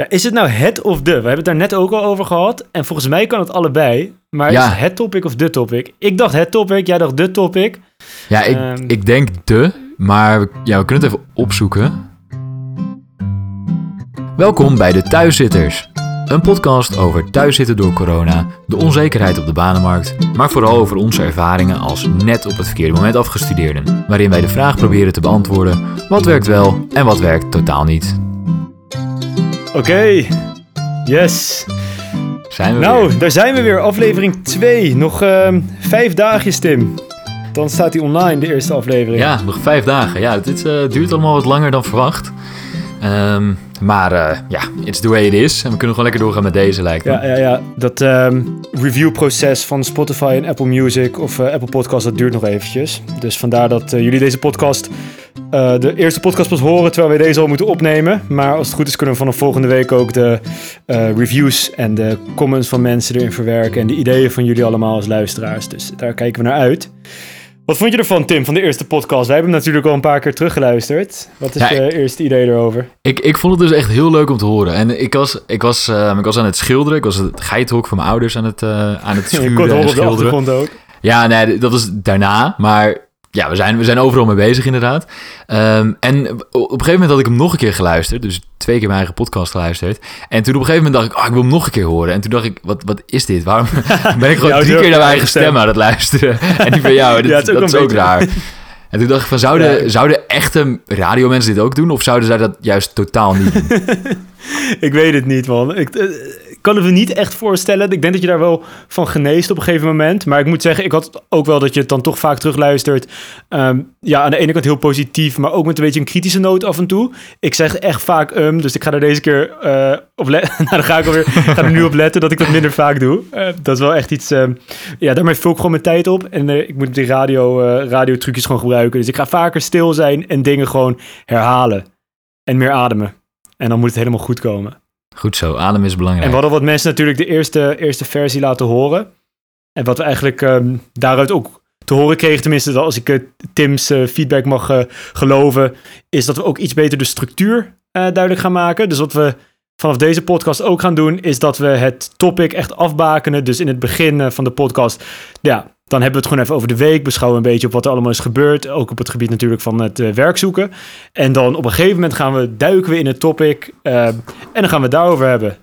Ja, is het nou het of de? We hebben het daar net ook al over gehad. En volgens mij kan het allebei. Maar Ja. is het het topic of de topic? Ik dacht het topic, jij dacht de topic. Ja, ik, Ehm. ik denk de, maar ja, we kunnen het even opzoeken. Welkom bij de Thuiszitters. Een podcast over thuiszitten door corona, de onzekerheid op de banenmarkt, maar vooral over onze ervaringen als net op het verkeerde moment afgestudeerden. Waarin wij de vraag proberen te beantwoorden: wat werkt wel en wat werkt totaal niet. Oké, yes. Zijn we Nou, weer? daar zijn we weer. Aflevering 2. Nog ehm, vijf dagjes, Tim. Dan staat hij online, de eerste aflevering. Ja, nog vijf dagen. Ja, dit eh, duurt allemaal wat langer dan verwacht. Ehm, maar eh, ja, it's the way it is. En we kunnen gewoon lekker doorgaan met deze, lijkt me. Ja, ja, ja. Dat ehm, reviewproces van Spotify en Apple Music of eh, Apple Podcast, dat duurt nog eventjes. Dus vandaar dat jullie deze podcast, eh, de eerste podcast pas horen, terwijl wij deze al moeten opnemen. Maar als het goed is, kunnen we vanaf volgende week ook de eh, reviews en de comments van mensen erin verwerken. En de ideeën van jullie allemaal als luisteraars. Dus daar kijken we naar uit. Wat vond je ervan, Tim, van de eerste podcast? Wij hebben hem natuurlijk al een paar keer teruggeluisterd. Wat is Ja, je eerste idee erover? Ik, ik vond het dus echt heel leuk om te horen. En ik was, ik was, ehm, ik was aan het schilderen. Ik was het geitenhok van mijn ouders aan het, eh, aan het schuren kon het en schilderen. ook. Ja, nee, dat was daarna. Maar ja, we zijn, we zijn overal mee bezig inderdaad. Ehm, en op een gegeven moment had ik hem nog een keer geluisterd. Dus twee keer mijn eigen podcast geluisterd. En toen op een gegeven moment dacht ik, oh, ik wil hem nog een keer horen. En toen dacht ik, wat, wat is dit? Waarom ben ik gewoon drie keer naar mijn eigen stem. aan het luisteren? En die van jou, dat, Ja, is ook dat is een ook beetje- raar. En toen dacht ik van, zouden, Ja. zouden echte radiomensen dit ook doen? Of zouden zij dat juist totaal niet doen? Ik weet het niet, man. Ik, eh, ik kan het me niet echt voorstellen. Ik denk dat je daar wel van geneest op een gegeven moment. Maar ik moet zeggen, ik had ook wel dat je het dan toch vaak terugluistert. Ehm, ja, aan de ene kant heel positief, maar ook met een beetje een kritische noot af en toe. Ik zeg echt vaak um, dus ik ga er deze keer eh, op letten. nou, dan ga ik alweer ga er nu op letten dat ik dat minder vaak doe. Eh, dat is wel echt iets... ehm, ja, daarmee vul ik gewoon mijn tijd op. En eh, ik moet die radio, eh radiotrucjes gewoon gebruiken. Dus ik ga vaker stil zijn en dingen gewoon herhalen. En meer ademen. En dan moet het helemaal goed komen. Goed zo, adem is En belangrijk. we hadden wat mensen natuurlijk de eerste, eerste versie laten horen. En wat we eigenlijk ehm, daaruit ook te horen kregen, tenminste als ik eh, Tim's eh, feedback mag eh, geloven, is dat we ook iets beter de structuur duidelijk gaan maken. Dus wat we vanaf deze podcast ook gaan doen, is dat we het topic echt afbakenen. Dus in het begin van de podcast, ja, dan hebben we het gewoon even over de week. Beschouwen een beetje op wat er allemaal is gebeurd. Ook op het gebied natuurlijk van het eh, werk zoeken. En dan op een gegeven moment gaan we duiken we in het topic. eh, en dan gaan we het daarover hebben.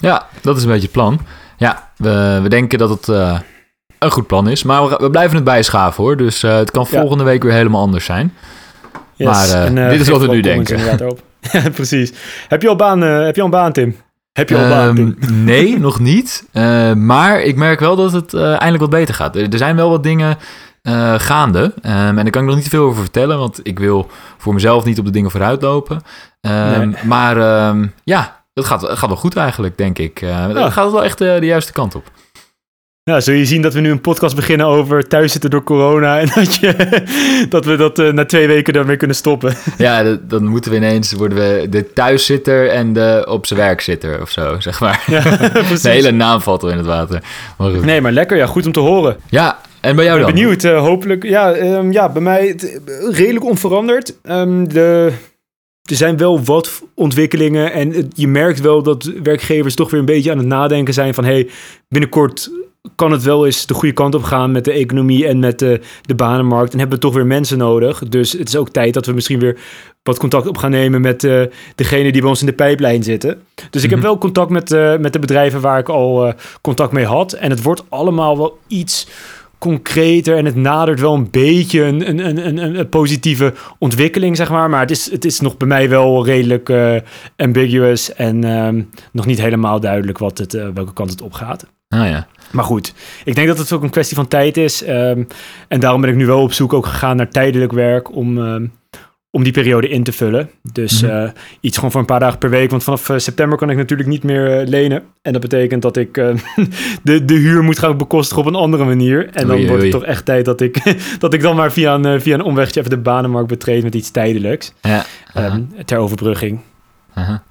Ja, dat is een beetje het plan. Ja, we, we denken dat het eh, een goed plan is. Maar we, we blijven het bijschaven hoor. Dus het kan Ja. volgende week weer helemaal anders zijn. Yes. Maar, En, dit is wat we nu denken. precies. Heb je al baan, heb je al een baan, Tim? Heb je al baan, Ehm, nee, nog niet. Eh, maar ik merk wel dat het eh, eindelijk wat beter gaat. Er, er zijn wel wat dingen eh, gaande. Ehm, en daar kan ik nog niet te veel over vertellen. Want ik wil voor mezelf niet op de dingen vooruitlopen. Ehm, Nee. Maar ehm, ja, het gaat, gaat wel goed eigenlijk, denk ik. Het gaat wel echt de juiste kant op. Nou, zul je zien dat we nu een podcast beginnen over thuiszitten door corona. En dat, je, dat we dat eh, na twee weken daarmee kunnen stoppen. Ja, dan moeten we ineens worden we de thuiszitter en de op zijn werk zitter of zo, zeg maar. ja. De hele naam valt al in het water. Maar. Nee, maar lekker. Ja, goed om te horen. Ja, en bij jou dan? ben benieuwd. eh, hopelijk. Ja, ehm, ja, bij mij het, eh, redelijk onveranderd. Ehm, de, er zijn wel wat ontwikkelingen. En het- je merkt wel dat werkgevers toch weer een beetje aan het nadenken zijn van... hey, binnenkort kan het wel eens de goede kant op gaan met de economie en met de, de banenmarkt. En hebben we toch weer mensen nodig. Dus het is ook tijd dat we misschien weer wat contact op gaan nemen met eh degene die bij ons in de pijplijn zitten. Dus ik heb Mhm. wel contact met, eh, met de bedrijven waar ik al eh, contact mee had. En het wordt allemaal wel iets concreter en het nadert wel een beetje een, een, een, een, positieve ontwikkeling, zeg maar. Maar het is, het is nog bij mij wel redelijk ambiguous en ehm, nog niet helemaal duidelijk wat het, welke kant het op gaat. Ah ja. Maar goed, ik denk dat het ook een kwestie van tijd is. ehm, en daarom ben ik nu wel op zoek ook gegaan naar tijdelijk werk om, ehm, om die periode in te vullen. Dus Mhm. eh, iets gewoon voor een paar dagen per week. Want vanaf eh, september kan ik natuurlijk niet meer eh, lenen. En dat betekent dat ik eh, de, de huur moet gaan bekostigen op een andere manier. En dan Oei, wordt het oei. toch echt tijd dat ik, dat ik dan maar via een, via een omwegje even de banenmarkt betreed met iets tijdelijks. Ja. ehm, ter overbrugging.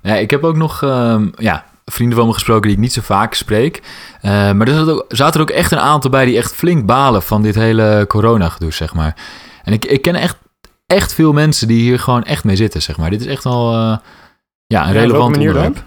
Ja, ik heb ook nog ehm, ja, vrienden van me gesproken die ik niet zo vaak spreek. Eh, maar er zaten ook, zaten er ook echt een aantal bij die echt flink balen van dit hele corona-gedoe, zeg maar. En ik, ik ken echt, echt veel mensen die hier gewoon echt mee zitten, zeg maar. Dit is echt wel eh, ja, een Ja, relevant onderwerp.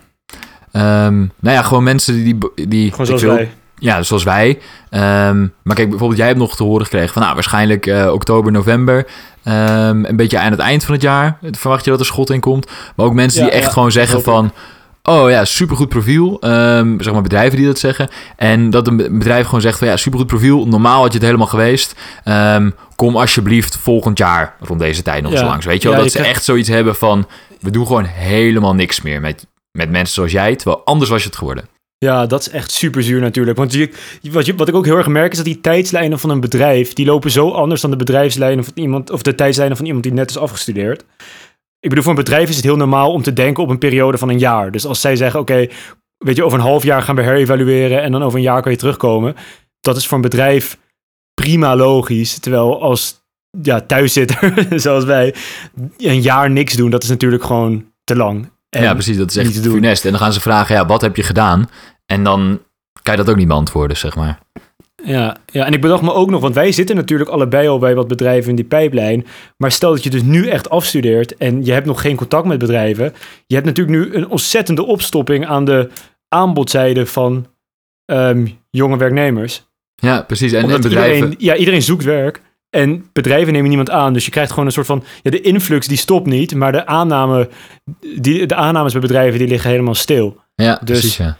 Ehm, nou ja, gewoon mensen die... die, Gewoon zoals wil- wij. Ja, zoals wij. Ehm, maar kijk, bijvoorbeeld jij hebt nog te horen gekregen van... Nou, waarschijnlijk eh, oktober, november. ehm, een beetje aan het eind van het jaar verwacht je dat er schot in komt. Maar ook mensen Ja, die echt ja, gewoon zeggen van... Oh ja, supergoed profiel. Ehm, zeg maar bedrijven die dat zeggen. En dat een be- bedrijf gewoon zegt van ja, supergoed profiel. Normaal had je het helemaal geweest. Ehm, kom alsjeblieft volgend jaar rond deze tijd nog Ja. eens langs. Weet je wel, Ja, dat je ze krijgt- echt zoiets hebben van... We doen gewoon helemaal niks meer met, met mensen zoals jij. Terwijl anders was je het geworden. Ja, dat is echt super zuur natuurlijk. Want je, wat, je, wat ik ook heel erg merk is dat die tijdslijnen van een bedrijf... die lopen zo anders dan de bedrijfslijnen van iemand... of de tijdslijnen van iemand die net is afgestudeerd. Ik bedoel, voor een bedrijf is het heel normaal om te denken op een periode van een jaar. Dus als zij zeggen, oké, weet je, over een half jaar gaan we herevalueren... en dan over een jaar kan je terugkomen. Dat is voor een bedrijf prima logisch. Terwijl als ja, thuiszitter, zoals wij, een jaar niks doen... dat is natuurlijk gewoon te lang. En ja, precies. Dat is echt te doen. funest. En dan gaan ze vragen, ja, wat heb je gedaan? En dan kan je dat ook niet beantwoorden, zeg maar. Ja, ja, en ik bedacht me ook nog, want wij zitten natuurlijk allebei al bij wat bedrijven in die pijplijn. Maar stel dat je dus nu echt afstudeert en je hebt nog geen contact met bedrijven. Je hebt natuurlijk nu een ontzettende opstopping aan de aanbodzijde van ehm, jonge werknemers. Ja, precies. En, en bedrijven... iedereen, ja, iedereen zoekt werk. En bedrijven nemen niemand aan. Dus je krijgt gewoon een soort van. Ja, de influx die stopt niet. Maar de, aanname, die, de aannames bij bedrijven die liggen helemaal stil. Ja, dus- precies, ja.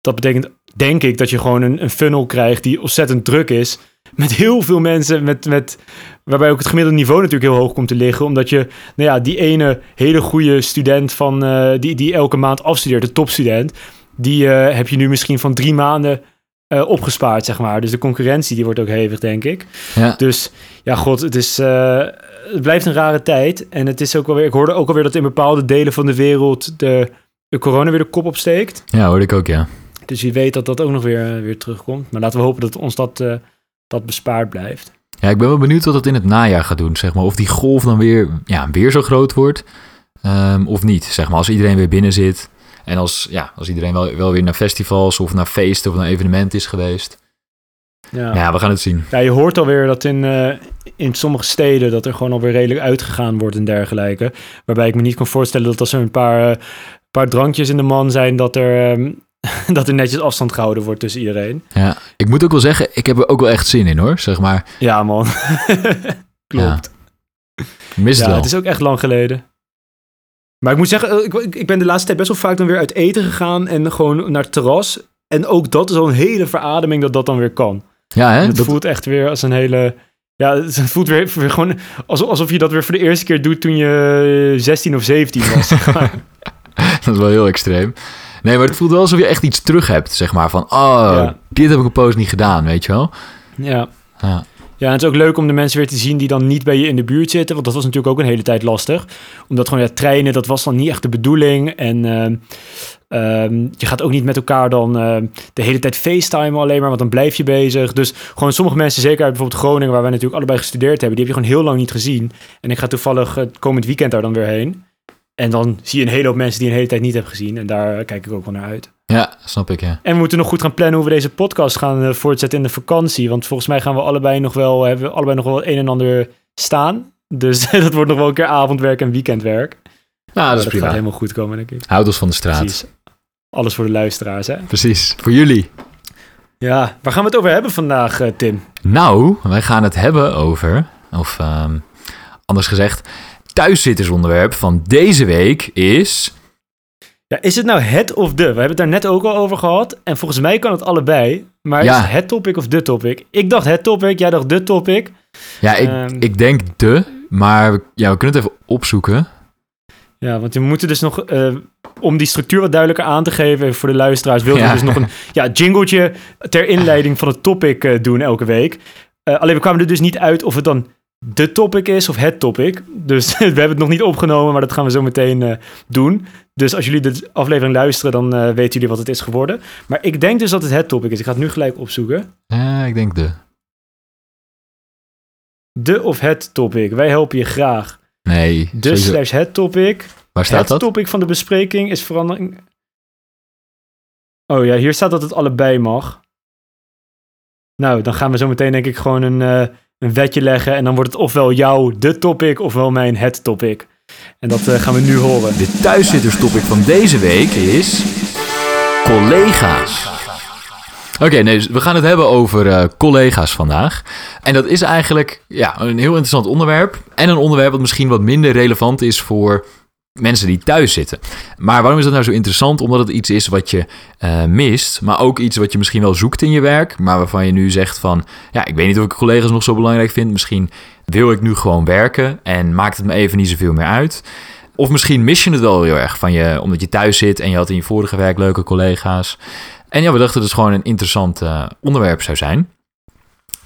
Dat betekent, denk ik, dat je gewoon een, een funnel krijgt die ontzettend druk is. Met heel veel mensen, met, met, waarbij ook het gemiddelde niveau natuurlijk heel hoog komt te liggen. Omdat je, nou ja, die ene hele goede student van, eh, die, die elke maand afstudeert, de topstudent, die eh, heb je nu misschien van drie maanden eh, opgespaard, zeg maar. Dus de concurrentie, die wordt ook hevig, denk ik. ja. Dus ja, god, het, is, het blijft een rare tijd. En het is ook alweer, ik hoorde ook alweer dat in bepaalde delen van de wereld de, de corona weer de kop opsteekt. Ja, hoorde ik ook, ja. Dus wie weet dat dat ook nog weer, eh, weer terugkomt. Maar laten we hopen dat ons dat, eh, dat bespaard blijft. Ja, ik ben wel benieuwd wat het in het najaar gaat doen, zeg maar. Of die golf dan weer, ja, weer zo groot wordt, ehm, of niet, zeg maar. Als iedereen weer binnen zit en als, ja, als iedereen wel, wel weer naar festivals of naar feesten of naar evenementen is geweest. Ja. Ja, we gaan het zien. Ja, je hoort alweer dat in, eh, in sommige steden dat er gewoon alweer redelijk uitgegaan wordt en dergelijke. Waarbij ik me niet kan voorstellen dat als er een paar, paar drankjes in de man zijn, dat er, ehm, dat er netjes afstand gehouden wordt tussen iedereen. Ja, ik moet ook wel zeggen, ik heb er ook wel echt zin in, hoor, zeg maar. Ja, man. Klopt. Ik mis het Ja, wel. het is ook echt lang geleden. Maar ik moet zeggen, eh, ik, ik- ben de laatste tijd best wel vaak dan weer uit eten gegaan en gewoon naar het terras. En ook dat is al een hele verademing dat dat dan weer kan. Ja, hè? Het Dat, voelt echt weer als een hele... Ja, het voelt weer, weer gewoon alsof, alsof je dat weer voor de eerste keer doet toen je 16 of 17 was. dat is wel heel extreem. Nee, maar het voelt wel alsof je echt iets terug hebt, zeg maar. Van, oh, Ja. dit heb ik een poos niet gedaan, weet je wel. ja. Ja. Ja, en het is ook leuk om de mensen weer te zien die dan niet bij je in de buurt zitten. Want dat was natuurlijk ook een hele tijd lastig. Omdat gewoon ja, treinen, dat was dan niet echt de bedoeling. En ehm, ehm, je gaat ook niet met elkaar dan ehm, de hele tijd facetimen alleen maar. Want dan blijf je bezig. Dus gewoon sommige mensen, zeker uit bijvoorbeeld Groningen... waar wij natuurlijk allebei gestudeerd hebben... die heb je gewoon heel lang niet gezien. En ik ga toevallig het komend weekend daar dan weer heen. En dan zie je een hele hoop mensen die je een hele tijd niet hebt gezien. En daar eh, kijk ik ook wel naar uit. ja, snap ik, ja. En we moeten nog goed gaan plannen hoe we deze podcast gaan eh, voortzetten in de vakantie. Want volgens mij gaan we allebei nog wel, hebben we allebei nog wel het een en ander staan. Dus dat wordt nog wel een keer avondwerk en weekendwerk. Nou, dat is gaat prima. helemaal goed komen, denk ik. Houd ons van de straat. Precies. Alles voor de luisteraars, hè? Precies. Voor jullie. Ja, waar gaan we het over hebben vandaag, eh, Tim? Nou, wij gaan het hebben over, of ehm, anders gezegd, thuiszittersonderwerp van deze week is... Ja, is het nou het of de? We hebben het daar net ook al over gehad. En volgens mij kan het allebei. Maar Ja. is het het topic of de topic? Ik dacht het topic, jij dacht de topic. Ja, ik, Ehm. ik denk de, maar we- ja, we kunnen het even opzoeken. Ja, want we moeten dus nog, eh, om die structuur wat duidelijker aan te geven even voor de luisteraars, wilden Ja. we dus nog een ja, jingletje ter inleiding van het topic eh, doen elke week. Eh, alleen we kwamen er dus niet uit of het dan de topic is of het topic. Dus we hebben het nog niet opgenomen, maar dat gaan we zo meteen eh, doen. Dus als jullie de aflevering luisteren, dan eh, weten jullie wat het is geworden. Maar ik denk dus dat het het topic is. Ik ga het nu gelijk opzoeken. Ja, ik denk de. De of het topic. Wij helpen je graag. Nee, De sowieso. slash het topic. waar staat het dat? topic van de bespreking is verandering. Oh ja, hier staat dat het allebei mag. Nou, dan gaan we zo meteen denk ik gewoon een, eh, een wetje leggen. En dan wordt het ofwel jouw de topic, ofwel mijn het topic. En dat eh, gaan we nu horen. De thuiszitterstopic van deze week is... collega's. Oké, nee, dus we gaan het hebben over uh, collega's vandaag. En dat is eigenlijk ja, een heel interessant onderwerp. En een onderwerp wat misschien wat minder relevant is voor mensen die thuis zitten. Maar waarom is dat nou zo interessant? Omdat het iets is wat je uh, mist, maar ook iets wat je misschien wel zoekt in je werk, maar waarvan je nu zegt van, ja, ik weet niet of ik collega's nog zo belangrijk vind. Misschien wil ik nu gewoon werken en maakt het me even niet zoveel meer uit. Of misschien mis je het wel heel erg van je, omdat je thuis zit en je had in je vorige werk leuke collega's. En ja, we dachten dat het gewoon een interessant uh, onderwerp zou zijn.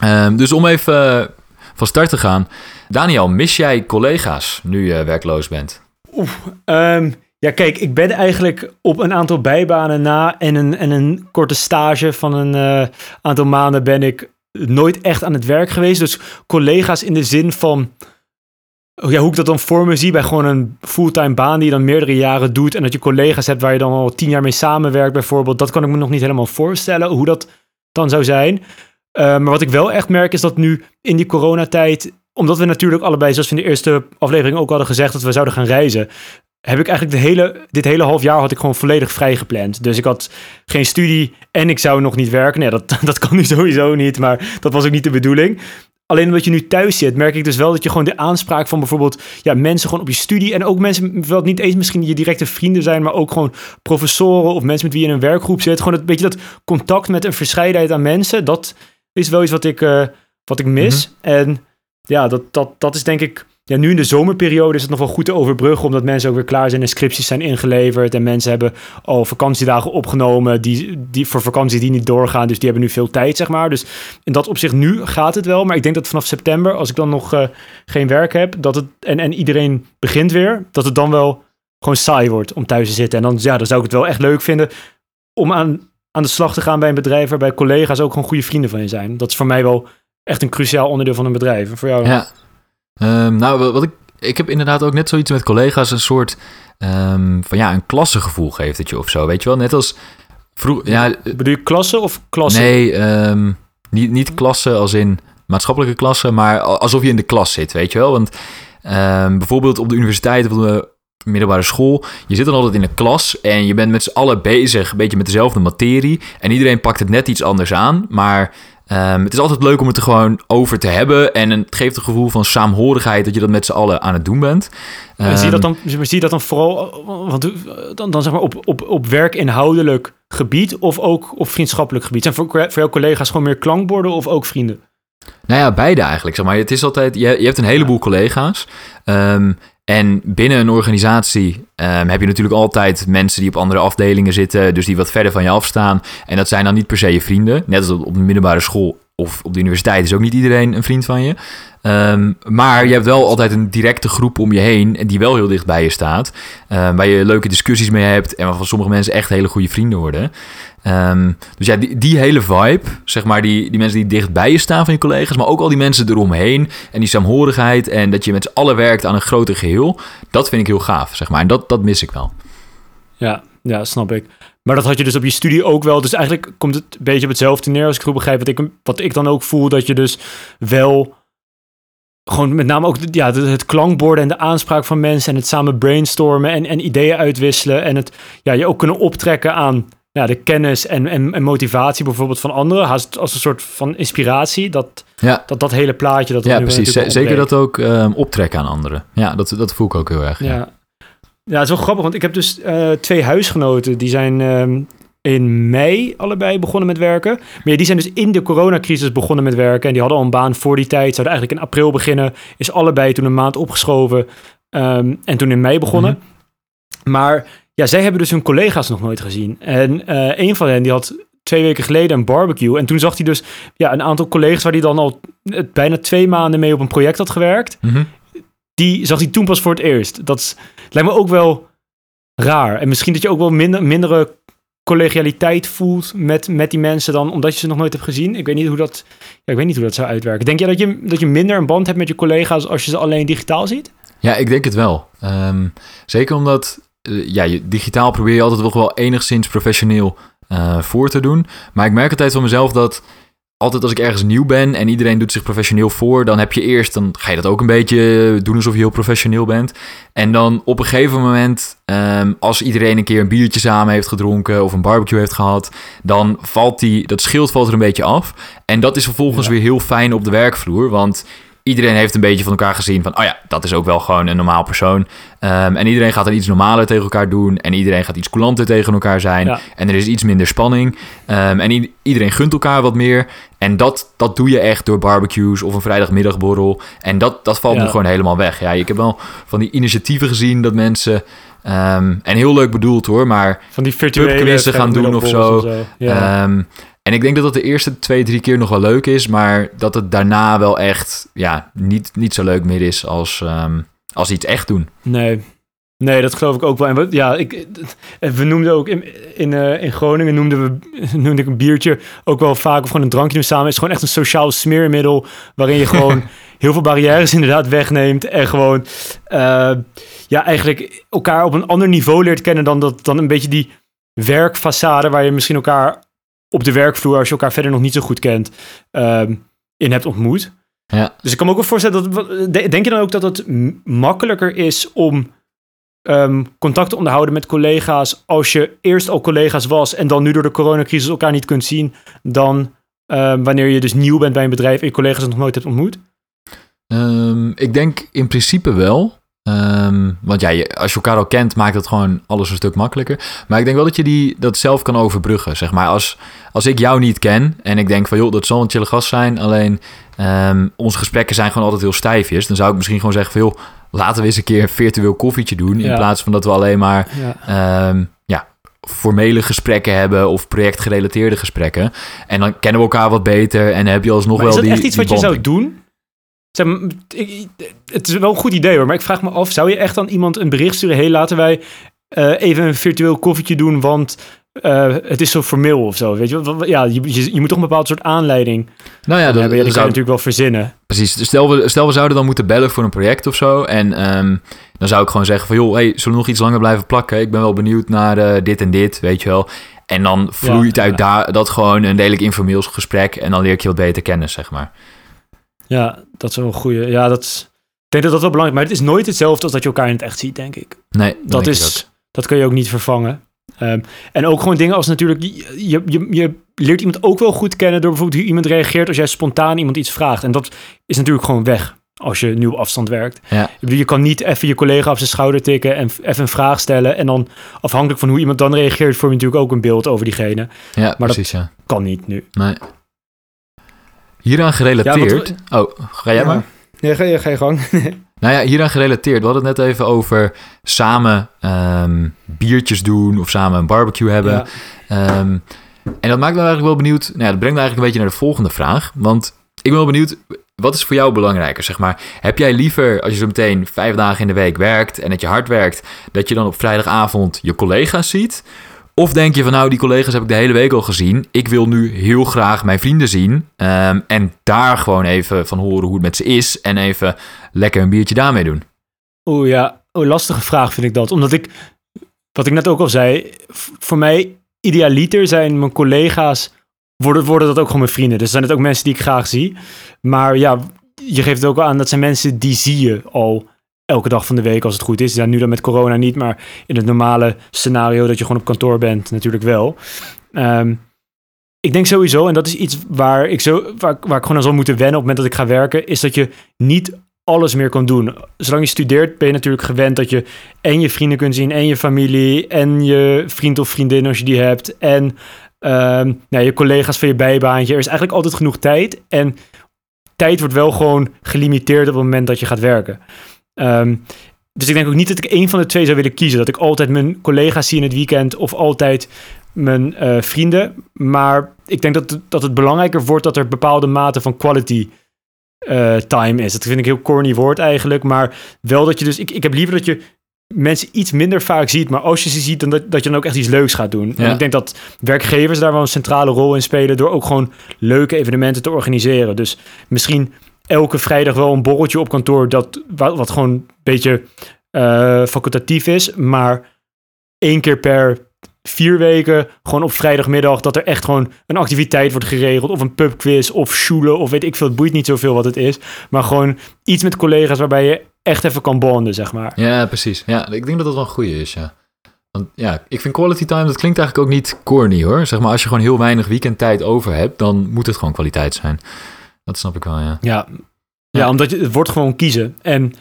Um, dus om even uh, van start te gaan. Daniel, mis jij collega's nu je werkloos bent? Oeh, um, ja, kijk, ik ben eigenlijk op een aantal bijbanen na en een, en een korte stage van een uh, aantal maanden ben ik nooit echt aan het werk geweest. Dus collega's in de zin van ja, hoe ik dat dan voor me zie bij gewoon een fulltime baan die je dan meerdere jaren doet. En dat je collega's hebt waar je dan al tien jaar mee samenwerkt bijvoorbeeld. Dat kan ik me nog niet helemaal voorstellen hoe dat dan zou zijn. Uh, maar wat ik wel echt merk is dat nu in die coronatijd, omdat we natuurlijk allebei, zoals we in de eerste aflevering ook hadden gezegd, dat we zouden gaan reizen. Heb ik eigenlijk de hele, dit hele half jaar had ik gewoon volledig vrij gepland. Dus ik had geen studie en ik zou nog niet werken. Nee, dat, dat kan nu sowieso niet, maar dat was ook niet de bedoeling. Alleen omdat je nu thuis zit, merk ik dus wel dat je gewoon de aanspraak van bijvoorbeeld ja, mensen gewoon op je studie en ook mensen, wel niet eens misschien je directe vrienden zijn, maar ook gewoon professoren of mensen met wie je in een werkgroep zit. Gewoon een beetje dat contact met een verscheidenheid aan mensen, dat is wel iets wat ik, uh, wat ik mis. Mm -hmm. En ja, dat, dat, dat is denk ik ja, nu in de zomerperiode is het nog wel goed te overbruggen, omdat mensen ook weer klaar zijn en scripties zijn ingeleverd. En mensen hebben al vakantiedagen opgenomen die, die voor vakantie die niet doorgaan. Dus die hebben nu veel tijd, zeg maar. Dus in dat opzicht nu gaat het wel. Maar ik denk dat vanaf september, als ik dan nog uh, geen werk heb, dat het, en, en iedereen begint weer, dat het dan wel gewoon saai wordt om thuis te zitten. En dan, ja, dan zou ik het wel echt leuk vinden om aan, aan de slag te gaan bij een bedrijf waarbij collega's ook gewoon goede vrienden van je zijn. Dat is voor mij wel echt een cruciaal onderdeel van een bedrijf. En voor jou? Ja. Um, nou, wat ik, ik heb inderdaad ook net zoiets met collega's, een soort um, van ja, een klassengevoel geeft het je of zo, weet je wel? Net als vroeger. Ja, Bedoel je klasse of klasse? Nee, um, niet, niet klasse als in maatschappelijke klasse, maar alsof je in de klas zit, weet je wel? Want bijvoorbeeld op de universiteit of op de middelbare school, je zit dan altijd in een klas en je bent met z'n allen bezig, een beetje met dezelfde materie. En iedereen pakt het net iets anders aan, maar Um, het is altijd leuk om het er gewoon over te hebben. En het geeft een gevoel van saamhorigheid dat je dat met z'n allen aan het doen bent. Um, en zie je dat dan, zie je dat dan vooral want, dan, dan zeg maar op, op, op werkinhoudelijk gebied of ook op vriendschappelijk gebied? Zijn voor, voor jouw collega's gewoon meer klankborden of ook vrienden? Nou ja, beide eigenlijk. Zeg maar. Het is altijd, je, je hebt een heleboel collega's. Um, en binnen een organisatie um, heb je natuurlijk altijd mensen die op andere afdelingen zitten, dus die wat verder van je afstaan. En dat zijn dan niet per se je vrienden. Net als op de middelbare school of op de universiteit is ook niet iedereen een vriend van je. Um, maar je hebt wel altijd een directe groep om je heen die wel heel dicht bij je staat. Um, waar je leuke discussies mee hebt en waarvan sommige mensen echt hele goede vrienden worden. Um, dus ja, die, die, hele vibe, zeg maar, die, die mensen die dicht bij je staan van je collega's, maar ook al die mensen eromheen en die saamhorigheid en dat je met z'n allen werkt aan een groter geheel, dat vind ik heel gaaf, zeg maar. En dat, dat mis ik wel. Ja, ja, snap ik. Maar dat had je dus op je studie ook wel. Dus eigenlijk komt het een beetje op hetzelfde neer als ik goed begrijp. Wat ik, wat ik dan ook voel, dat je dus wel gewoon met name ook ja, het klankborden en de aanspraak van mensen en het samen brainstormen en, en ideeën uitwisselen en het ja, je ook kunnen optrekken aan ja, de kennis en, en, en motivatie bijvoorbeeld van anderen als, als een soort van inspiratie. Dat ja. dat, dat hele plaatje dat Ja, precies. Zeker dat ook um, optrekken aan anderen. Ja, dat, dat voel ik ook heel erg. Ja. ja. Ja, het is wel grappig, want ik heb dus uh, twee huisgenoten. Die zijn um, in mei allebei begonnen met werken. Maar ja, die zijn dus in de coronacrisis begonnen met werken. En die hadden al een baan voor die tijd. Zouden eigenlijk in april beginnen. Is allebei toen een maand opgeschoven. Um, en toen in mei begonnen. Mm -hmm. Maar ja, zij hebben dus hun collega's nog nooit gezien. En uh, een van hen die had twee weken geleden een barbecue. En toen zag hij dus ja, een aantal collega's waar hij dan al bijna twee maanden mee op een project had gewerkt. Mm -hmm. Die zag hij toen pas voor het eerst. Dat lijkt me ook wel raar. En misschien dat je ook wel minder, collegialiteit voelt met, met die mensen dan omdat je ze nog nooit hebt gezien. Ik weet niet hoe dat, ja, ik weet niet hoe dat zou uitwerken. Denk jij dat je, dat je minder een band hebt met je collega's als je ze alleen digitaal ziet? Ja, ik denk het wel. Um, zeker omdat uh, ja, digitaal probeer je altijd wel, wel enigszins professioneel uh, voor te doen. Maar ik merk altijd van mezelf dat altijd als ik ergens nieuw ben en iedereen doet zich professioneel voor, dan heb je eerst, dan ga je dat ook een beetje doen alsof je heel professioneel bent. En dan op een gegeven moment, ehm, als iedereen een keer een biertje samen heeft gedronken of een barbecue heeft gehad, dan valt die, dat schild valt er een beetje af. En dat is vervolgens Ja. weer heel fijn op de werkvloer, want iedereen heeft een beetje van elkaar gezien van, oh ja, dat is ook wel gewoon een normaal persoon. Ehm, en iedereen gaat dan iets normaler tegen elkaar doen en iedereen gaat iets coulanter tegen elkaar zijn. Ja. En er is iets minder spanning. Ehm, en iedereen gunt elkaar wat meer. En dat, dat doe je echt door barbecues of een vrijdagmiddagborrel. En dat, dat valt Ja. nu gewoon helemaal weg. Ja, ik heb wel van die initiatieven gezien dat mensen... ehm, en heel leuk bedoeld hoor, maar... Van die virtuele gaan doen of zo. Ja. En ik denk dat dat de eerste twee, drie keer nog wel leuk is. Maar dat het daarna wel echt ja, niet, niet zo leuk meer is als, ehm, als iets echt doen. Nee. Nee, dat geloof ik ook wel. En wat, ja, ik, we noemden ook in, in, eh, in Groningen noemden we, noemde ik een biertje ook wel vaak of gewoon een drankje doen samen. Het is gewoon echt een sociaal smeermiddel waarin je gewoon heel veel barrières inderdaad wegneemt en gewoon eh, ja, eigenlijk elkaar op een ander niveau leert kennen dan, dat, dan een beetje die werkfaçade waar je misschien elkaar op de werkvloer, als je elkaar verder nog niet zo goed kent, ehm, in hebt ontmoet. Ja. Dus ik kan me ook wel voorstellen dat. de- Denk je dan ook dat het makkelijker is om ehm, contact te onderhouden met collega's als je eerst al collega's was en dan nu door de coronacrisis elkaar niet kunt zien, dan ehm, wanneer je dus nieuw bent bij een bedrijf en je collega's nog nooit hebt ontmoet? Ik denk in principe wel. Ehm, want ja, je, als je elkaar al kent, maakt het gewoon alles een stuk makkelijker. Maar ik denk wel dat je die, dat zelf kan overbruggen. Zeg maar, als, als ik jou niet ken en ik denk van joh, dat zal een chille gast zijn. Alleen ehm, onze gesprekken zijn gewoon altijd heel stijfjes. Dan zou ik misschien gewoon zeggen van joh, laten we eens een keer een virtueel koffietje doen. In plaats van dat we alleen maar Ja. ehm, ja, formele gesprekken hebben of projectgerelateerde gesprekken. En dan kennen we elkaar wat beter en heb je alsnog Maar wel is dat die echt iets die wat je zou doen? Zeg, ik- het is wel een goed idee hoor, maar ik vraag me af, zou je echt aan iemand een bericht sturen? hey, laten wij eh, even een virtueel koffietje doen, want eh, het is zo formeel of zo. Weet je, ja, je, je, je moet toch een bepaald soort aanleiding Nou ja, hebben. dan, Ja, die kan je zou, natuurlijk wel verzinnen. precies. Dus Stel we, stel we zouden dan moeten bellen voor een project of zo. En ehm, dan zou ik gewoon zeggen van... joh, hey, zullen we nog iets langer blijven plakken? Ik ben wel benieuwd naar eh, dit en dit, weet je wel. En dan vloeit Ja, uit ja. daar dat gewoon een redelijk informeel gesprek. En dan leer ik je wat beter kennen, zeg maar. Ja, dat is wel een goede. Ja, dat ik denk dat dat wel belangrijk is. Maar het is nooit hetzelfde als dat je elkaar in het echt ziet, denk ik. Nee, dat, is, dat kun je ook niet vervangen. Ehm, en ook gewoon dingen als natuurlijk, je, je, je, leert iemand ook wel goed kennen door bijvoorbeeld hoe iemand reageert als jij spontaan iemand iets vraagt. En dat is natuurlijk gewoon weg als je nu op afstand werkt. Ja. Je kan niet even je collega op zijn schouder tikken en even een vraag stellen. En dan afhankelijk van hoe iemand dan reageert, vorm je natuurlijk ook een beeld over diegene. Ja, Maar dat- precies, ja. Kan niet nu. Nee. Hieraan gerelateerd... oh, ga jij Ja. maar? Nee, ga je, ga je gang. Nou ja, hieraan gerelateerd. We hadden het net even over samen ehm, biertjes doen of samen een barbecue hebben. Ja. Ehm, en dat maakt me eigenlijk wel benieuwd. Nou ja, dat brengt me eigenlijk een beetje naar de volgende vraag. Want ik ben wel benieuwd, wat is voor jou belangrijker? Zeg maar, heb jij liever, als je zo meteen vijf dagen in de week werkt en dat je hard werkt, dat je dan op vrijdagavond je collega's ziet? Of denk je van nou, die collega's heb ik de hele week al gezien. Ik wil nu heel graag mijn vrienden zien. ehm, en daar gewoon even van horen hoe het met ze is. En even lekker een biertje daarmee doen. Oeh ja, oh, lastige vraag vind ik dat. Omdat ik, wat ik net ook al zei, voor mij idealiter zijn mijn collega's, worden, worden dat ook gewoon mijn vrienden. Dus zijn het ook mensen die ik graag zie. Maar ja, je geeft het ook aan, dat zijn mensen die zie je al elke dag van de week als het goed is. Ja, nu dan met corona niet, maar in het normale scenario dat je gewoon op kantoor bent natuurlijk wel. Ehm, ik denk sowieso, en dat is iets waar ik, zo, waar, waar ik gewoon aan zal moeten wennen op het moment dat ik ga werken, is dat je niet alles meer kan doen. Zolang je studeert ben je natuurlijk gewend dat je en je vrienden kunt zien en je familie en je vriend of vriendin als je die hebt en ehm, nou, je collega's van je bijbaantje. Er is eigenlijk altijd genoeg tijd en tijd wordt wel gewoon gelimiteerd op het moment dat je gaat werken. Ehm, dus ik denk ook niet dat ik één van de twee zou willen kiezen. Dat ik altijd mijn collega's zie in het weekend of altijd mijn eh, vrienden. Maar ik denk dat, dat het belangrijker wordt dat er bepaalde mate van quality eh, time is. Dat vind ik een heel corny woord eigenlijk. Maar wel dat je dus... Ik, ik heb liever dat je mensen iets minder vaak ziet. Maar als je ze ziet, dan dat, dat je dan ook echt iets leuks gaat doen. En ik denk dat werkgevers daar wel een centrale rol in spelen... door ook gewoon leuke evenementen te organiseren. Dus misschien elke vrijdag wel een borreltje op kantoor... Dat, wat, gewoon een beetje eh, facultatief is. Maar één keer per vier weken, gewoon op vrijdagmiddag, dat er echt gewoon een activiteit wordt geregeld. Of een pubquiz of schoelen of weet ik veel. Het boeit niet zoveel wat het is. Maar gewoon iets met collega's waarbij je echt even kan bonden, zeg maar. Ja, precies. Ja, ik denk dat dat wel een goede is, ja. Want ja, ik vind quality time, dat klinkt eigenlijk ook niet corny hoor. Zeg maar, als je gewoon heel weinig weekendtijd over hebt, dan moet het gewoon kwaliteit zijn. Dat snap ik wel, ja. Ja, ja omdat je, het wordt gewoon kiezen. En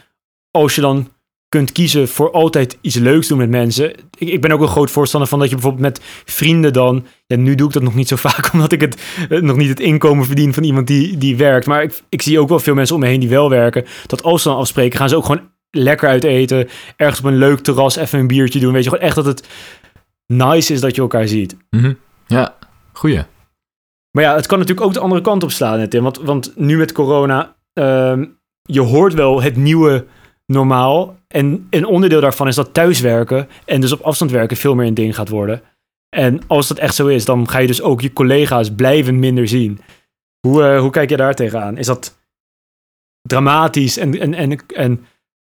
als je dan kunt kiezen voor altijd iets leuks doen met mensen. Ik, ik ben ook een groot voorstander van dat je bijvoorbeeld met vrienden dan... Ja, nu doe ik dat nog niet zo vaak, omdat ik het eh, nog niet het inkomen verdien van iemand die, die werkt. Maar ik, ik zie ook wel veel mensen om me heen die wel werken. Dat als ze dan afspreken, gaan ze ook gewoon lekker uit eten. Ergens op een leuk terras even een biertje doen. Weet je, gewoon echt dat het nice is dat je elkaar ziet. Mhm. Ja, goeie. Maar ja, het kan natuurlijk ook de andere kant op slaan, Tim. Want, want nu met corona, ehm, je hoort wel het nieuwe normaal. En een onderdeel daarvan is dat thuiswerken en dus op afstand werken veel meer een ding gaat worden. En als dat echt zo is, dan ga je dus ook je collega's blijvend minder zien. Hoe, eh, hoe kijk je daar tegenaan? Is dat dramatisch en, en, en, en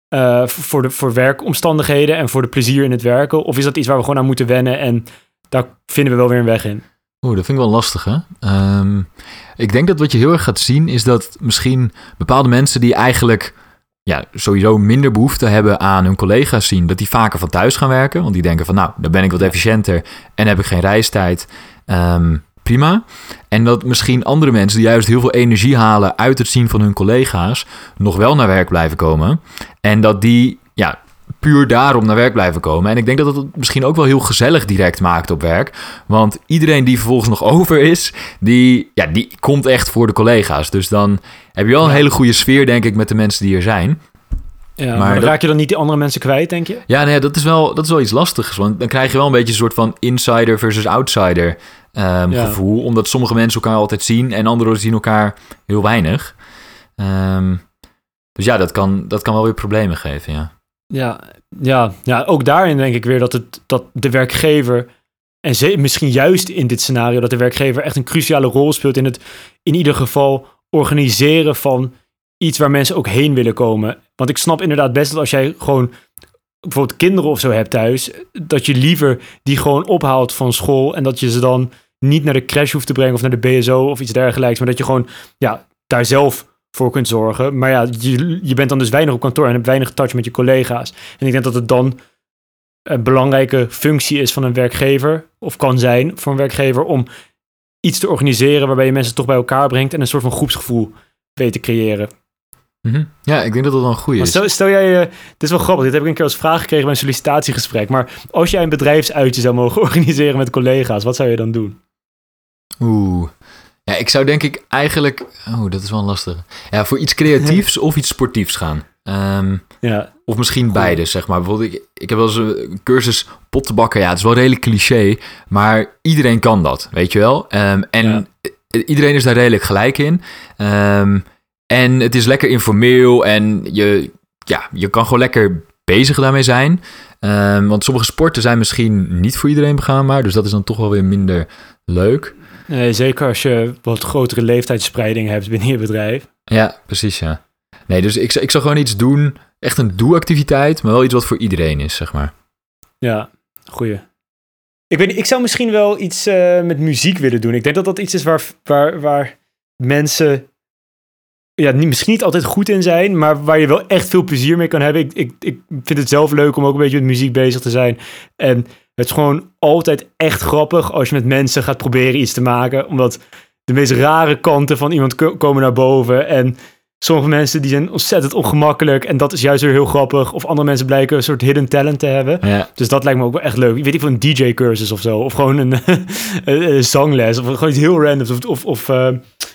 eh, voor, de, voor werkomstandigheden en voor de plezier in het werken? Of is dat iets waar we gewoon aan moeten wennen en daar vinden we wel weer een weg in? Oeh, dat vind ik wel lastig, hè? Ehm, ik denk dat wat je heel erg gaat zien is dat misschien bepaalde mensen die eigenlijk ja, sowieso minder behoefte hebben aan hun collega's zien, dat die vaker van thuis gaan werken. Want die denken van nou, dan ben ik wat efficiënter en heb ik geen reistijd. Ehm, prima. En dat misschien andere mensen die juist heel veel energie halen uit het zien van hun collega's, nog wel naar werk blijven komen. En dat die ja, puur daarom naar werk blijven komen. En ik denk dat het misschien ook wel heel gezellig direct maakt op werk. Want iedereen die vervolgens nog over is, die, ja, die komt echt voor de collega's. Dus dan heb je wel een hele goede sfeer, denk ik, met de mensen die er zijn. Ja, maar, raak je dan niet die andere mensen kwijt, denk je? Ja, nee, dat is wel, dat is wel iets lastigs. Want dan krijg je wel een beetje een soort van insider versus outsider um, gevoel. Omdat sommige mensen elkaar altijd zien en anderen zien elkaar heel weinig. Um, dus ja, dat kan, dat kan wel weer problemen geven, ja. Ja, ja, ja, ook daarin denk ik weer dat, het, dat de werkgever, en misschien juist in dit scenario, dat de werkgever echt een cruciale rol speelt in het in ieder geval organiseren van iets waar mensen ook heen willen komen. Want ik snap inderdaad best dat als jij gewoon bijvoorbeeld kinderen of zo hebt thuis, dat je liever die gewoon ophaalt van school en dat je ze dan niet naar de crash hoeft te brengen of naar de BSO of iets dergelijks, maar dat je gewoon ja, daar zelf voor kunt zorgen. Maar ja, je, je bent dan dus weinig op kantoor en hebt weinig touch met je collega's. En ik denk dat het dan een belangrijke functie is van een werkgever, of kan zijn voor een werkgever, om iets te organiseren waarbij je mensen toch bij elkaar brengt en een soort van groepsgevoel weet te creëren. Mhm. Ja, ik denk dat dat wel een goede is. Stel, stel jij, uh, dit is wel grappig, dit heb ik een keer als vraag gekregen bij een sollicitatiegesprek, maar als jij een bedrijfsuitje zou mogen organiseren met collega's, wat zou je dan doen? Oeh, ja, ik zou denk ik eigenlijk... Oh, dat is wel lastig. Ja, voor iets creatiefs of iets sportiefs gaan. Um, ja. Of misschien beide, zeg maar. Bijvoorbeeld, ik, ik heb wel eens een cursus pottenbakken. Ja, het is wel redelijk cliché, maar iedereen kan dat, weet je wel. Um, en iedereen is daar redelijk gelijk in. Um, en het is lekker informeel en je, ja, je kan gewoon lekker bezig daarmee zijn. want sommige sporten zijn misschien niet voor iedereen begaanbaar, dus dat is dan toch wel weer minder leuk. Nee, zeker als je wat grotere leeftijdspreiding hebt binnen je bedrijf. Ja, precies, ja. Nee, dus ik, ik zou gewoon iets doen, echt een doe-activiteit, maar wel iets wat voor iedereen is, zeg maar. Ja, goeie. Ik weet niet, ik zou misschien wel iets uh, met muziek willen doen. Ik denk dat dat iets is waar, waar, waar mensen ja, niet, misschien niet altijd goed in zijn, maar waar je wel echt veel plezier mee kan hebben. Ik, ik, ik vind het zelf leuk om ook een beetje met muziek bezig te zijn. En het is gewoon altijd echt grappig als je met mensen gaat proberen iets te maken. Omdat de meest rare kanten van iemand komen naar boven. En sommige mensen die zijn ontzettend ongemakkelijk. En dat is juist weer heel grappig. Of andere mensen blijken een soort hidden talent te hebben. Ja. Dus dat lijkt me ook wel echt leuk. Ik weet niet van een DJ-cursus of zo. Of gewoon een, een, zangles. Of gewoon iets heel randoms. Of, of, of uh,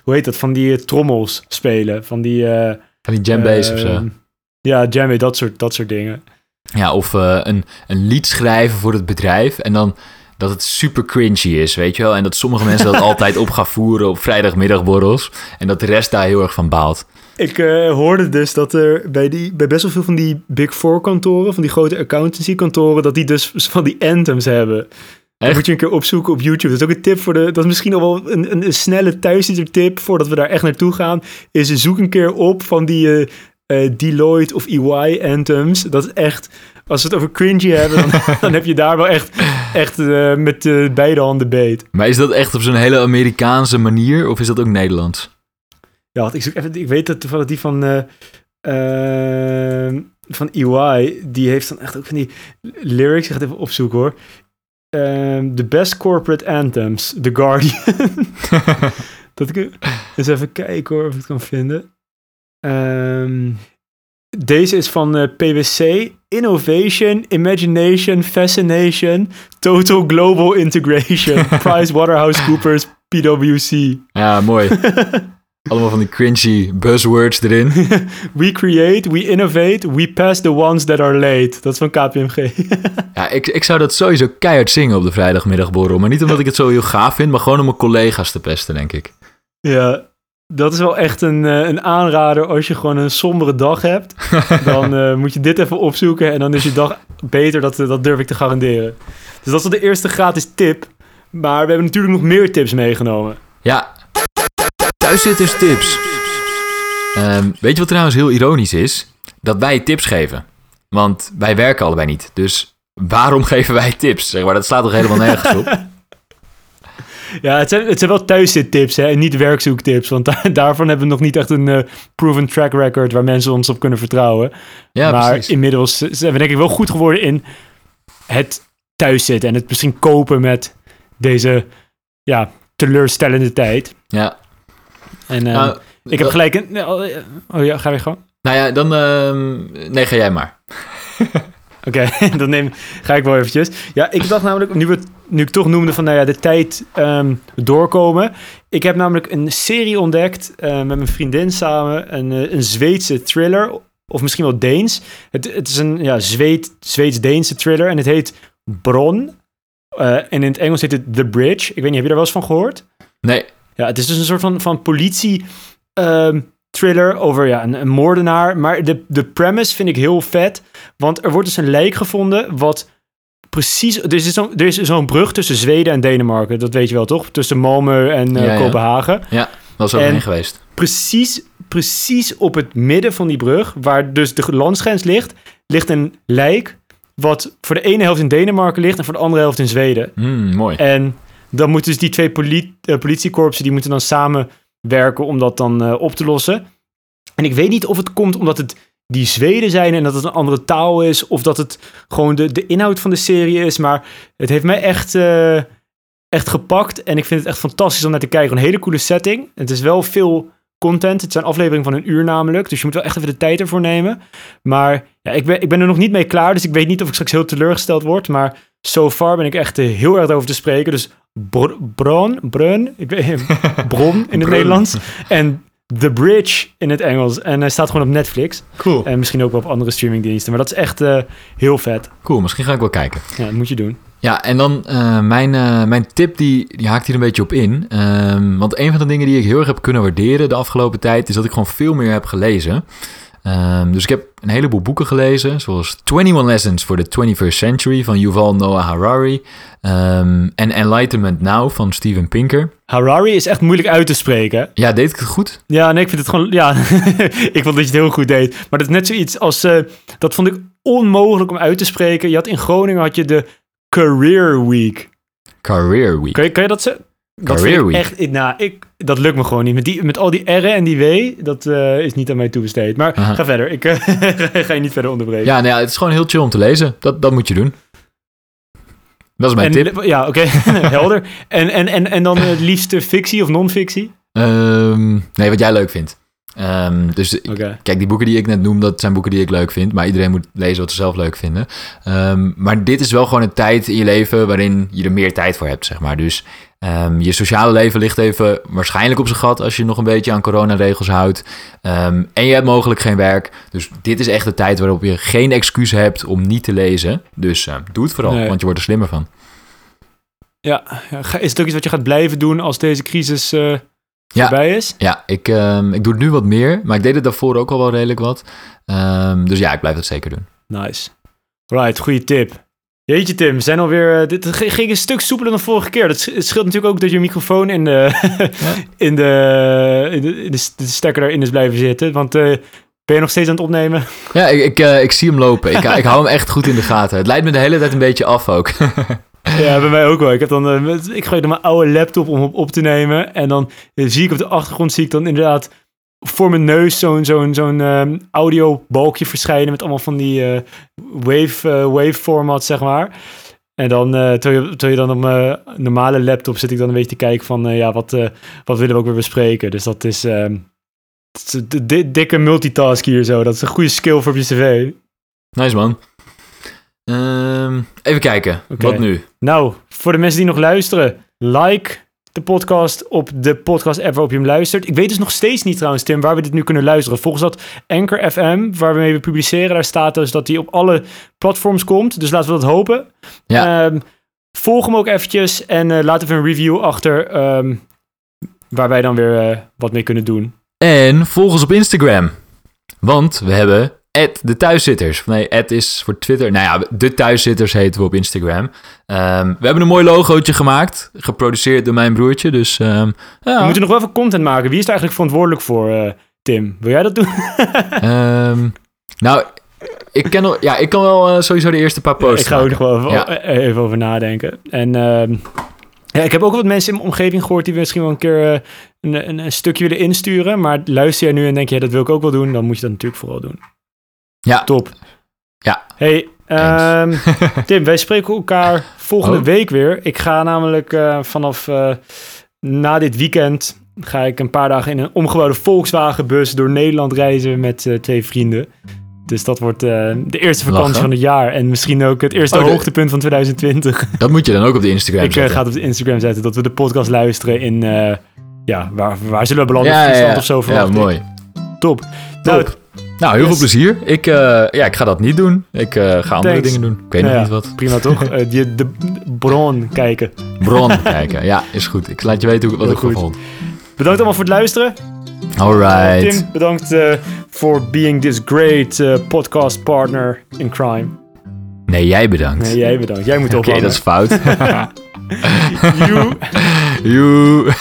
hoe heet dat? Van die uh, trommels spelen. Van die... Uh, van die jam bass of zo. Ehm, ja, jam dat soort, dat soort dingen. Ja, of uh, een, een lied schrijven voor het bedrijf en dan dat het super cringy is, weet je wel. En dat sommige mensen dat altijd op gaan voeren op vrijdagmiddagborrels. En dat de rest daar heel erg van baalt. Ik uh, hoorde dus dat er bij, die, bij best wel veel van die Big Four kantoren, van die grote accountancy kantoren, dat die dus van die anthems hebben. Dat moet je een keer opzoeken op YouTube. Dat is ook een tip voor de. Dat is misschien nog wel een, een, een snelle tip voordat we daar echt naartoe gaan. Is zoek een keer op van die uh, uh, Deloitte of EY anthems. Dat is echt als we het over cringy hebben, dan, dan heb je daar wel echt, echt eh, met eh, beide handen beet. Maar is dat echt op zo'n hele Amerikaanse manier of is dat ook Nederlands? Ja, want ik, zoek even, ik weet dat toevallig die van, eh eh, van EY, die heeft dan echt ook van die lyrics. Ik ga het even opzoeken hoor. Ehm, the best corporate anthems, The Guardian. dat ik eens even kijken hoor of ik het kan vinden. Ehm, deze is van eh, PwC. Innovation, Imagination, Fascination, Total Global Integration, PricewaterhouseCoopers, PwC. Ja, mooi. Allemaal van die cringy buzzwords erin. we create, we innovate, we pass the ones that are late. Dat is van KPMG. Ja, ik, ik zou dat sowieso keihard zingen op de vrijdagmiddagborrel. Maar niet omdat ik het zo heel gaaf vind, maar gewoon om mijn collega's te pesten, denk ik. ja, dat is wel echt een, eh, een aanrader als je gewoon een sombere dag hebt. Dan eh, moet je dit even opzoeken en dan is je dag beter. Dat, dat durf ik te garanderen. Dus dat is de eerste gratis tip. Maar we hebben natuurlijk nog meer tips meegenomen. Ja, thuiszitters tips. Ehm, weet je wat trouwens heel ironisch is? Dat wij tips geven. Want wij werken allebei niet. Dus waarom geven wij tips? Zeg maar, dat slaat toch helemaal nergens op? Ja, het zijn, het zijn wel thuiszittips hè, en niet werkzoektips. Want da- daarvan hebben we nog niet echt een eh, proven track record waar mensen ons op kunnen vertrouwen. Ja, maar precies. inmiddels zijn we denk ik wel goed geworden in het thuiszitten. En het misschien kopen met deze ja, teleurstellende tijd. Ja. En eh, Nou, ik heb gelijk een... Oh ja, ga weer gewoon. Nou ja, dan... ehm, nee, ga jij maar. Oké, dan neem, ga ik wel eventjes. Ja, ik dacht namelijk, nu, we, nu ik toch noemde van nou ja, de tijd ehm, doorkomen. Ik heb namelijk een serie ontdekt eh, met mijn vriendin samen. Een, eh, een Zweedse thriller, of misschien wel Deens. Het, het is een ja, Zweed, Zweeds-Deense thriller en het heet Bron. Eh, en in het Engels heet het The Bridge. Ik weet niet, heb je daar wel eens van gehoord? Nee. Ja, het is dus een soort van, van politie ehm, thriller over ja, een, een moordenaar. Maar de, de premise vind ik heel vet. Want er wordt dus een lijk gevonden wat precies... Er is zo'n is zo'n brug tussen Zweden en Denemarken. Dat weet je wel, toch? Tussen Malmö en eh, Ja, ja. Kopenhagen. Dat was overheen En- geweest. Precies, precies op het midden van die brug, waar dus de landsgrens ligt, ligt een lijk wat voor de ene helft in Denemarken ligt en voor de andere helft in Zweden. Hmm, mooi. En dan moeten dus die twee poli eh, politiekorpsen, die moeten dan samenwerken om dat dan eh, op te lossen. En ik weet niet of het komt omdat het die Zweden zijn en dat het een andere taal is, of dat het gewoon de, de inhoud van de serie is. Maar het heeft mij echt, eh, echt gepakt en ik vind het echt fantastisch om naar te kijken. Een hele coole setting. Het is wel veel content. Het zijn afleveringen van een uur namelijk, dus je moet wel echt even de tijd ervoor nemen. Maar ja, ik, ben, ik ben er nog niet mee klaar, dus ik weet niet of ik straks heel teleurgesteld word. Maar so far ben ik echt eh, heel erg over te spreken. Dus br Bron, Brun, ik weet Bron in het. Nederlands. En The Bridge in het Engels. En hij staat gewoon op Netflix. Cool. En misschien ook wel op andere streamingdiensten. Maar dat is echt eh, heel vet. Cool, misschien ga ik wel kijken. Ja, dat moet je doen. Ja, en dan eh, mijn, eh, mijn tip, die, die haakt hier een beetje op in. Ehm, want een van de dingen die ik heel erg heb kunnen waarderen de afgelopen tijd... is dat ik gewoon veel meer heb gelezen. Ehm, dus ik heb een heleboel boeken gelezen... zoals 21 Lessons for the 21st Century van Yuval Noah Harari... ehm, en Enlightenment Now van Steven Pinker. Harari is echt moeilijk uit te spreken. Ja, deed ik het goed? Ja, nee, ik vind het gewoon... Ja, ik vond dat je het heel goed deed. Maar dat is net zoiets als... eh, dat vond ik onmogelijk om uit te spreken. Je had in Groningen had je de Career Week. Career Week. Kan je, kan je dat zeggen? Dat Career vind ik Week. echt... Nou, ik, dat lukt me gewoon niet. Met, die, met al die R'en en die W, dat eh, is niet aan mij toebesteed. Maar Aha. ga verder. Ik eh, ga je niet verder onderbreken. Ja, nou ja, het is gewoon heel chill om te lezen. Dat, dat moet je doen. Dat is mijn en, tip. Ja, oké. Helder. En, en, en, en dan het liefste fictie of non-fictie? Ehm, nee, wat jij leuk vindt. Ehm, dus. Kijk, die boeken die ik net noem, dat zijn boeken die ik leuk vind. Maar iedereen moet lezen wat ze zelf leuk vinden. Ehm, maar dit is wel gewoon een tijd in je leven waarin je er meer tijd voor hebt, zeg maar. Dus ehm, je sociale leven ligt even waarschijnlijk op zijn gat als je nog een beetje aan coronaregels houdt. En je hebt mogelijk geen werk. Dus dit is echt de tijd waarop je geen excuus hebt om niet te lezen. Dus doe het vooral, Nee. want je wordt er slimmer van. Ja, is het ook iets wat je gaat blijven doen als deze crisis eh, Ja. voorbij is? Ja, ik, ehm, ik doe het nu wat meer, maar ik deed het daarvoor ook al wel redelijk wat. Ehm, dus ja, ik blijf het zeker doen. Nice. Right, goede tip. Jeetje Tim, we zijn alweer... eh, dit ging een stuk soepeler dan vorige keer. Dat scheelt natuurlijk ook dat je microfoon in de, in de, in de, in de, de stekker erin is blijven zitten. Want eh, Ben je nog steeds aan het opnemen? Ja, ik, ik, eh, ik zie hem lopen. Ik, ik hou hem echt goed in de gaten. Het leidt me de hele tijd een beetje af ook. Ja, bij mij ook wel. Ik, heb dan, eh, ik gebruik dan mijn oude laptop om op, op te nemen. En dan eh, zie ik op de achtergrond zie ik dan inderdaad voor mijn neus zo'n zo'n zo'n ehm, audiobalkje verschijnen met allemaal van die eh, wave, wave format, zeg maar. En dan, terwijl, je, terwijl je dan op mijn normale laptop zit ik dan een beetje te kijken van, ja, wat, wat willen we ook weer bespreken. Dus dat is, ehm, dikke multitask hier zo. Dat is een goede skill voor op je cv. nice man. Ehm, even kijken. Wat nu? Nou, voor de mensen die nog luisteren, like de podcast op de podcast app waarop je hem luistert. Ik weet dus nog steeds niet trouwens, Tim, waar we dit nu kunnen luisteren. Volgens dat Anchor FM, waar we mee publiceren, daar staat dus dat hij op alle platforms komt. Dus laten we dat hopen. Ja. Ehm, volg hem ook eventjes en eh, laat even een review achter ehm, waar wij dan weer eh, wat mee kunnen doen. En volg ons op Instagram. Want we hebben de thuiszitters. Nee, is voor Twitter. Nou ja, de thuiszitters heten we op Instagram. Ehm, we hebben een mooi logootje gemaakt. Geproduceerd door mijn broertje. Dus ehm, ja. We moeten nog wel even content maken. Wie is er eigenlijk verantwoordelijk voor, eh, Tim? Wil jij dat doen? Ehm, nou, ik, ken al, ja, ik kan wel eh, sowieso de eerste paar posts ik ga ook nog maken. wel even, Ja. even over nadenken. En ja, ik heb ook wat mensen in mijn omgeving gehoord die misschien wel een keer eh, een, een, een stukje willen insturen. Maar luister jij nu en denk je, dat wil ik ook wel doen, dan moet je dat natuurlijk vooral doen. Ja. Top. Ja. Hey, ehm, Tim, wij spreken elkaar volgende Oh. week weer. Ik ga namelijk eh, vanaf eh, na dit weekend ga ik een paar dagen in een omgebouwde Volkswagenbus door Nederland reizen met eh, twee vrienden. Dus dat wordt de eerste vakantie Lachen. van het jaar. En misschien ook het eerste Oh, de- hoogtepunt van 2020. Dat moet je dan ook op de Instagram ik zetten. ga het op de Instagram zetten dat we de podcast luisteren in... ja, waar, waar zullen we belanden? ja, ja, Friesland ja. of zo ja, ik. mooi. Top. Nou, Top. Nou, heel Yes. veel plezier. Ik, eh, ja, ik ga dat niet doen. Ik eh, ga andere dingen doen. Ik weet Nou nog ja. niet wat. prima toch? Eh, die, de bron kijken. Bron kijken. Ja, is goed. Ik laat je weten hoe, wat Heel ik goed. vond. Bedankt allemaal voor het luisteren. Alright. Tim, bedankt eh, voor being this great eh, podcast partner in crime. Nee, jij bedankt. Nee, jij bedankt. Jij moet Oké, ophangen. dat is fout. You. Joe.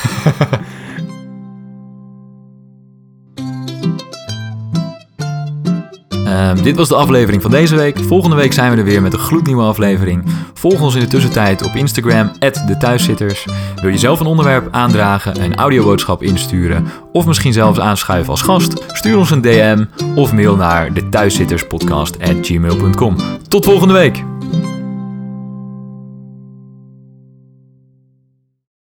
Ehm, dit was de aflevering van deze week. Volgende week zijn we er weer met een gloednieuwe aflevering. Volg ons in de tussentijd op Instagram, de thuiszitters. Wil je zelf een onderwerp aandragen, een audioboodschap insturen... of misschien zelfs aanschuiven als gast? Stuur ons een DM of mail naar de thuiszitterspodcast@gmail.com. Tot volgende week!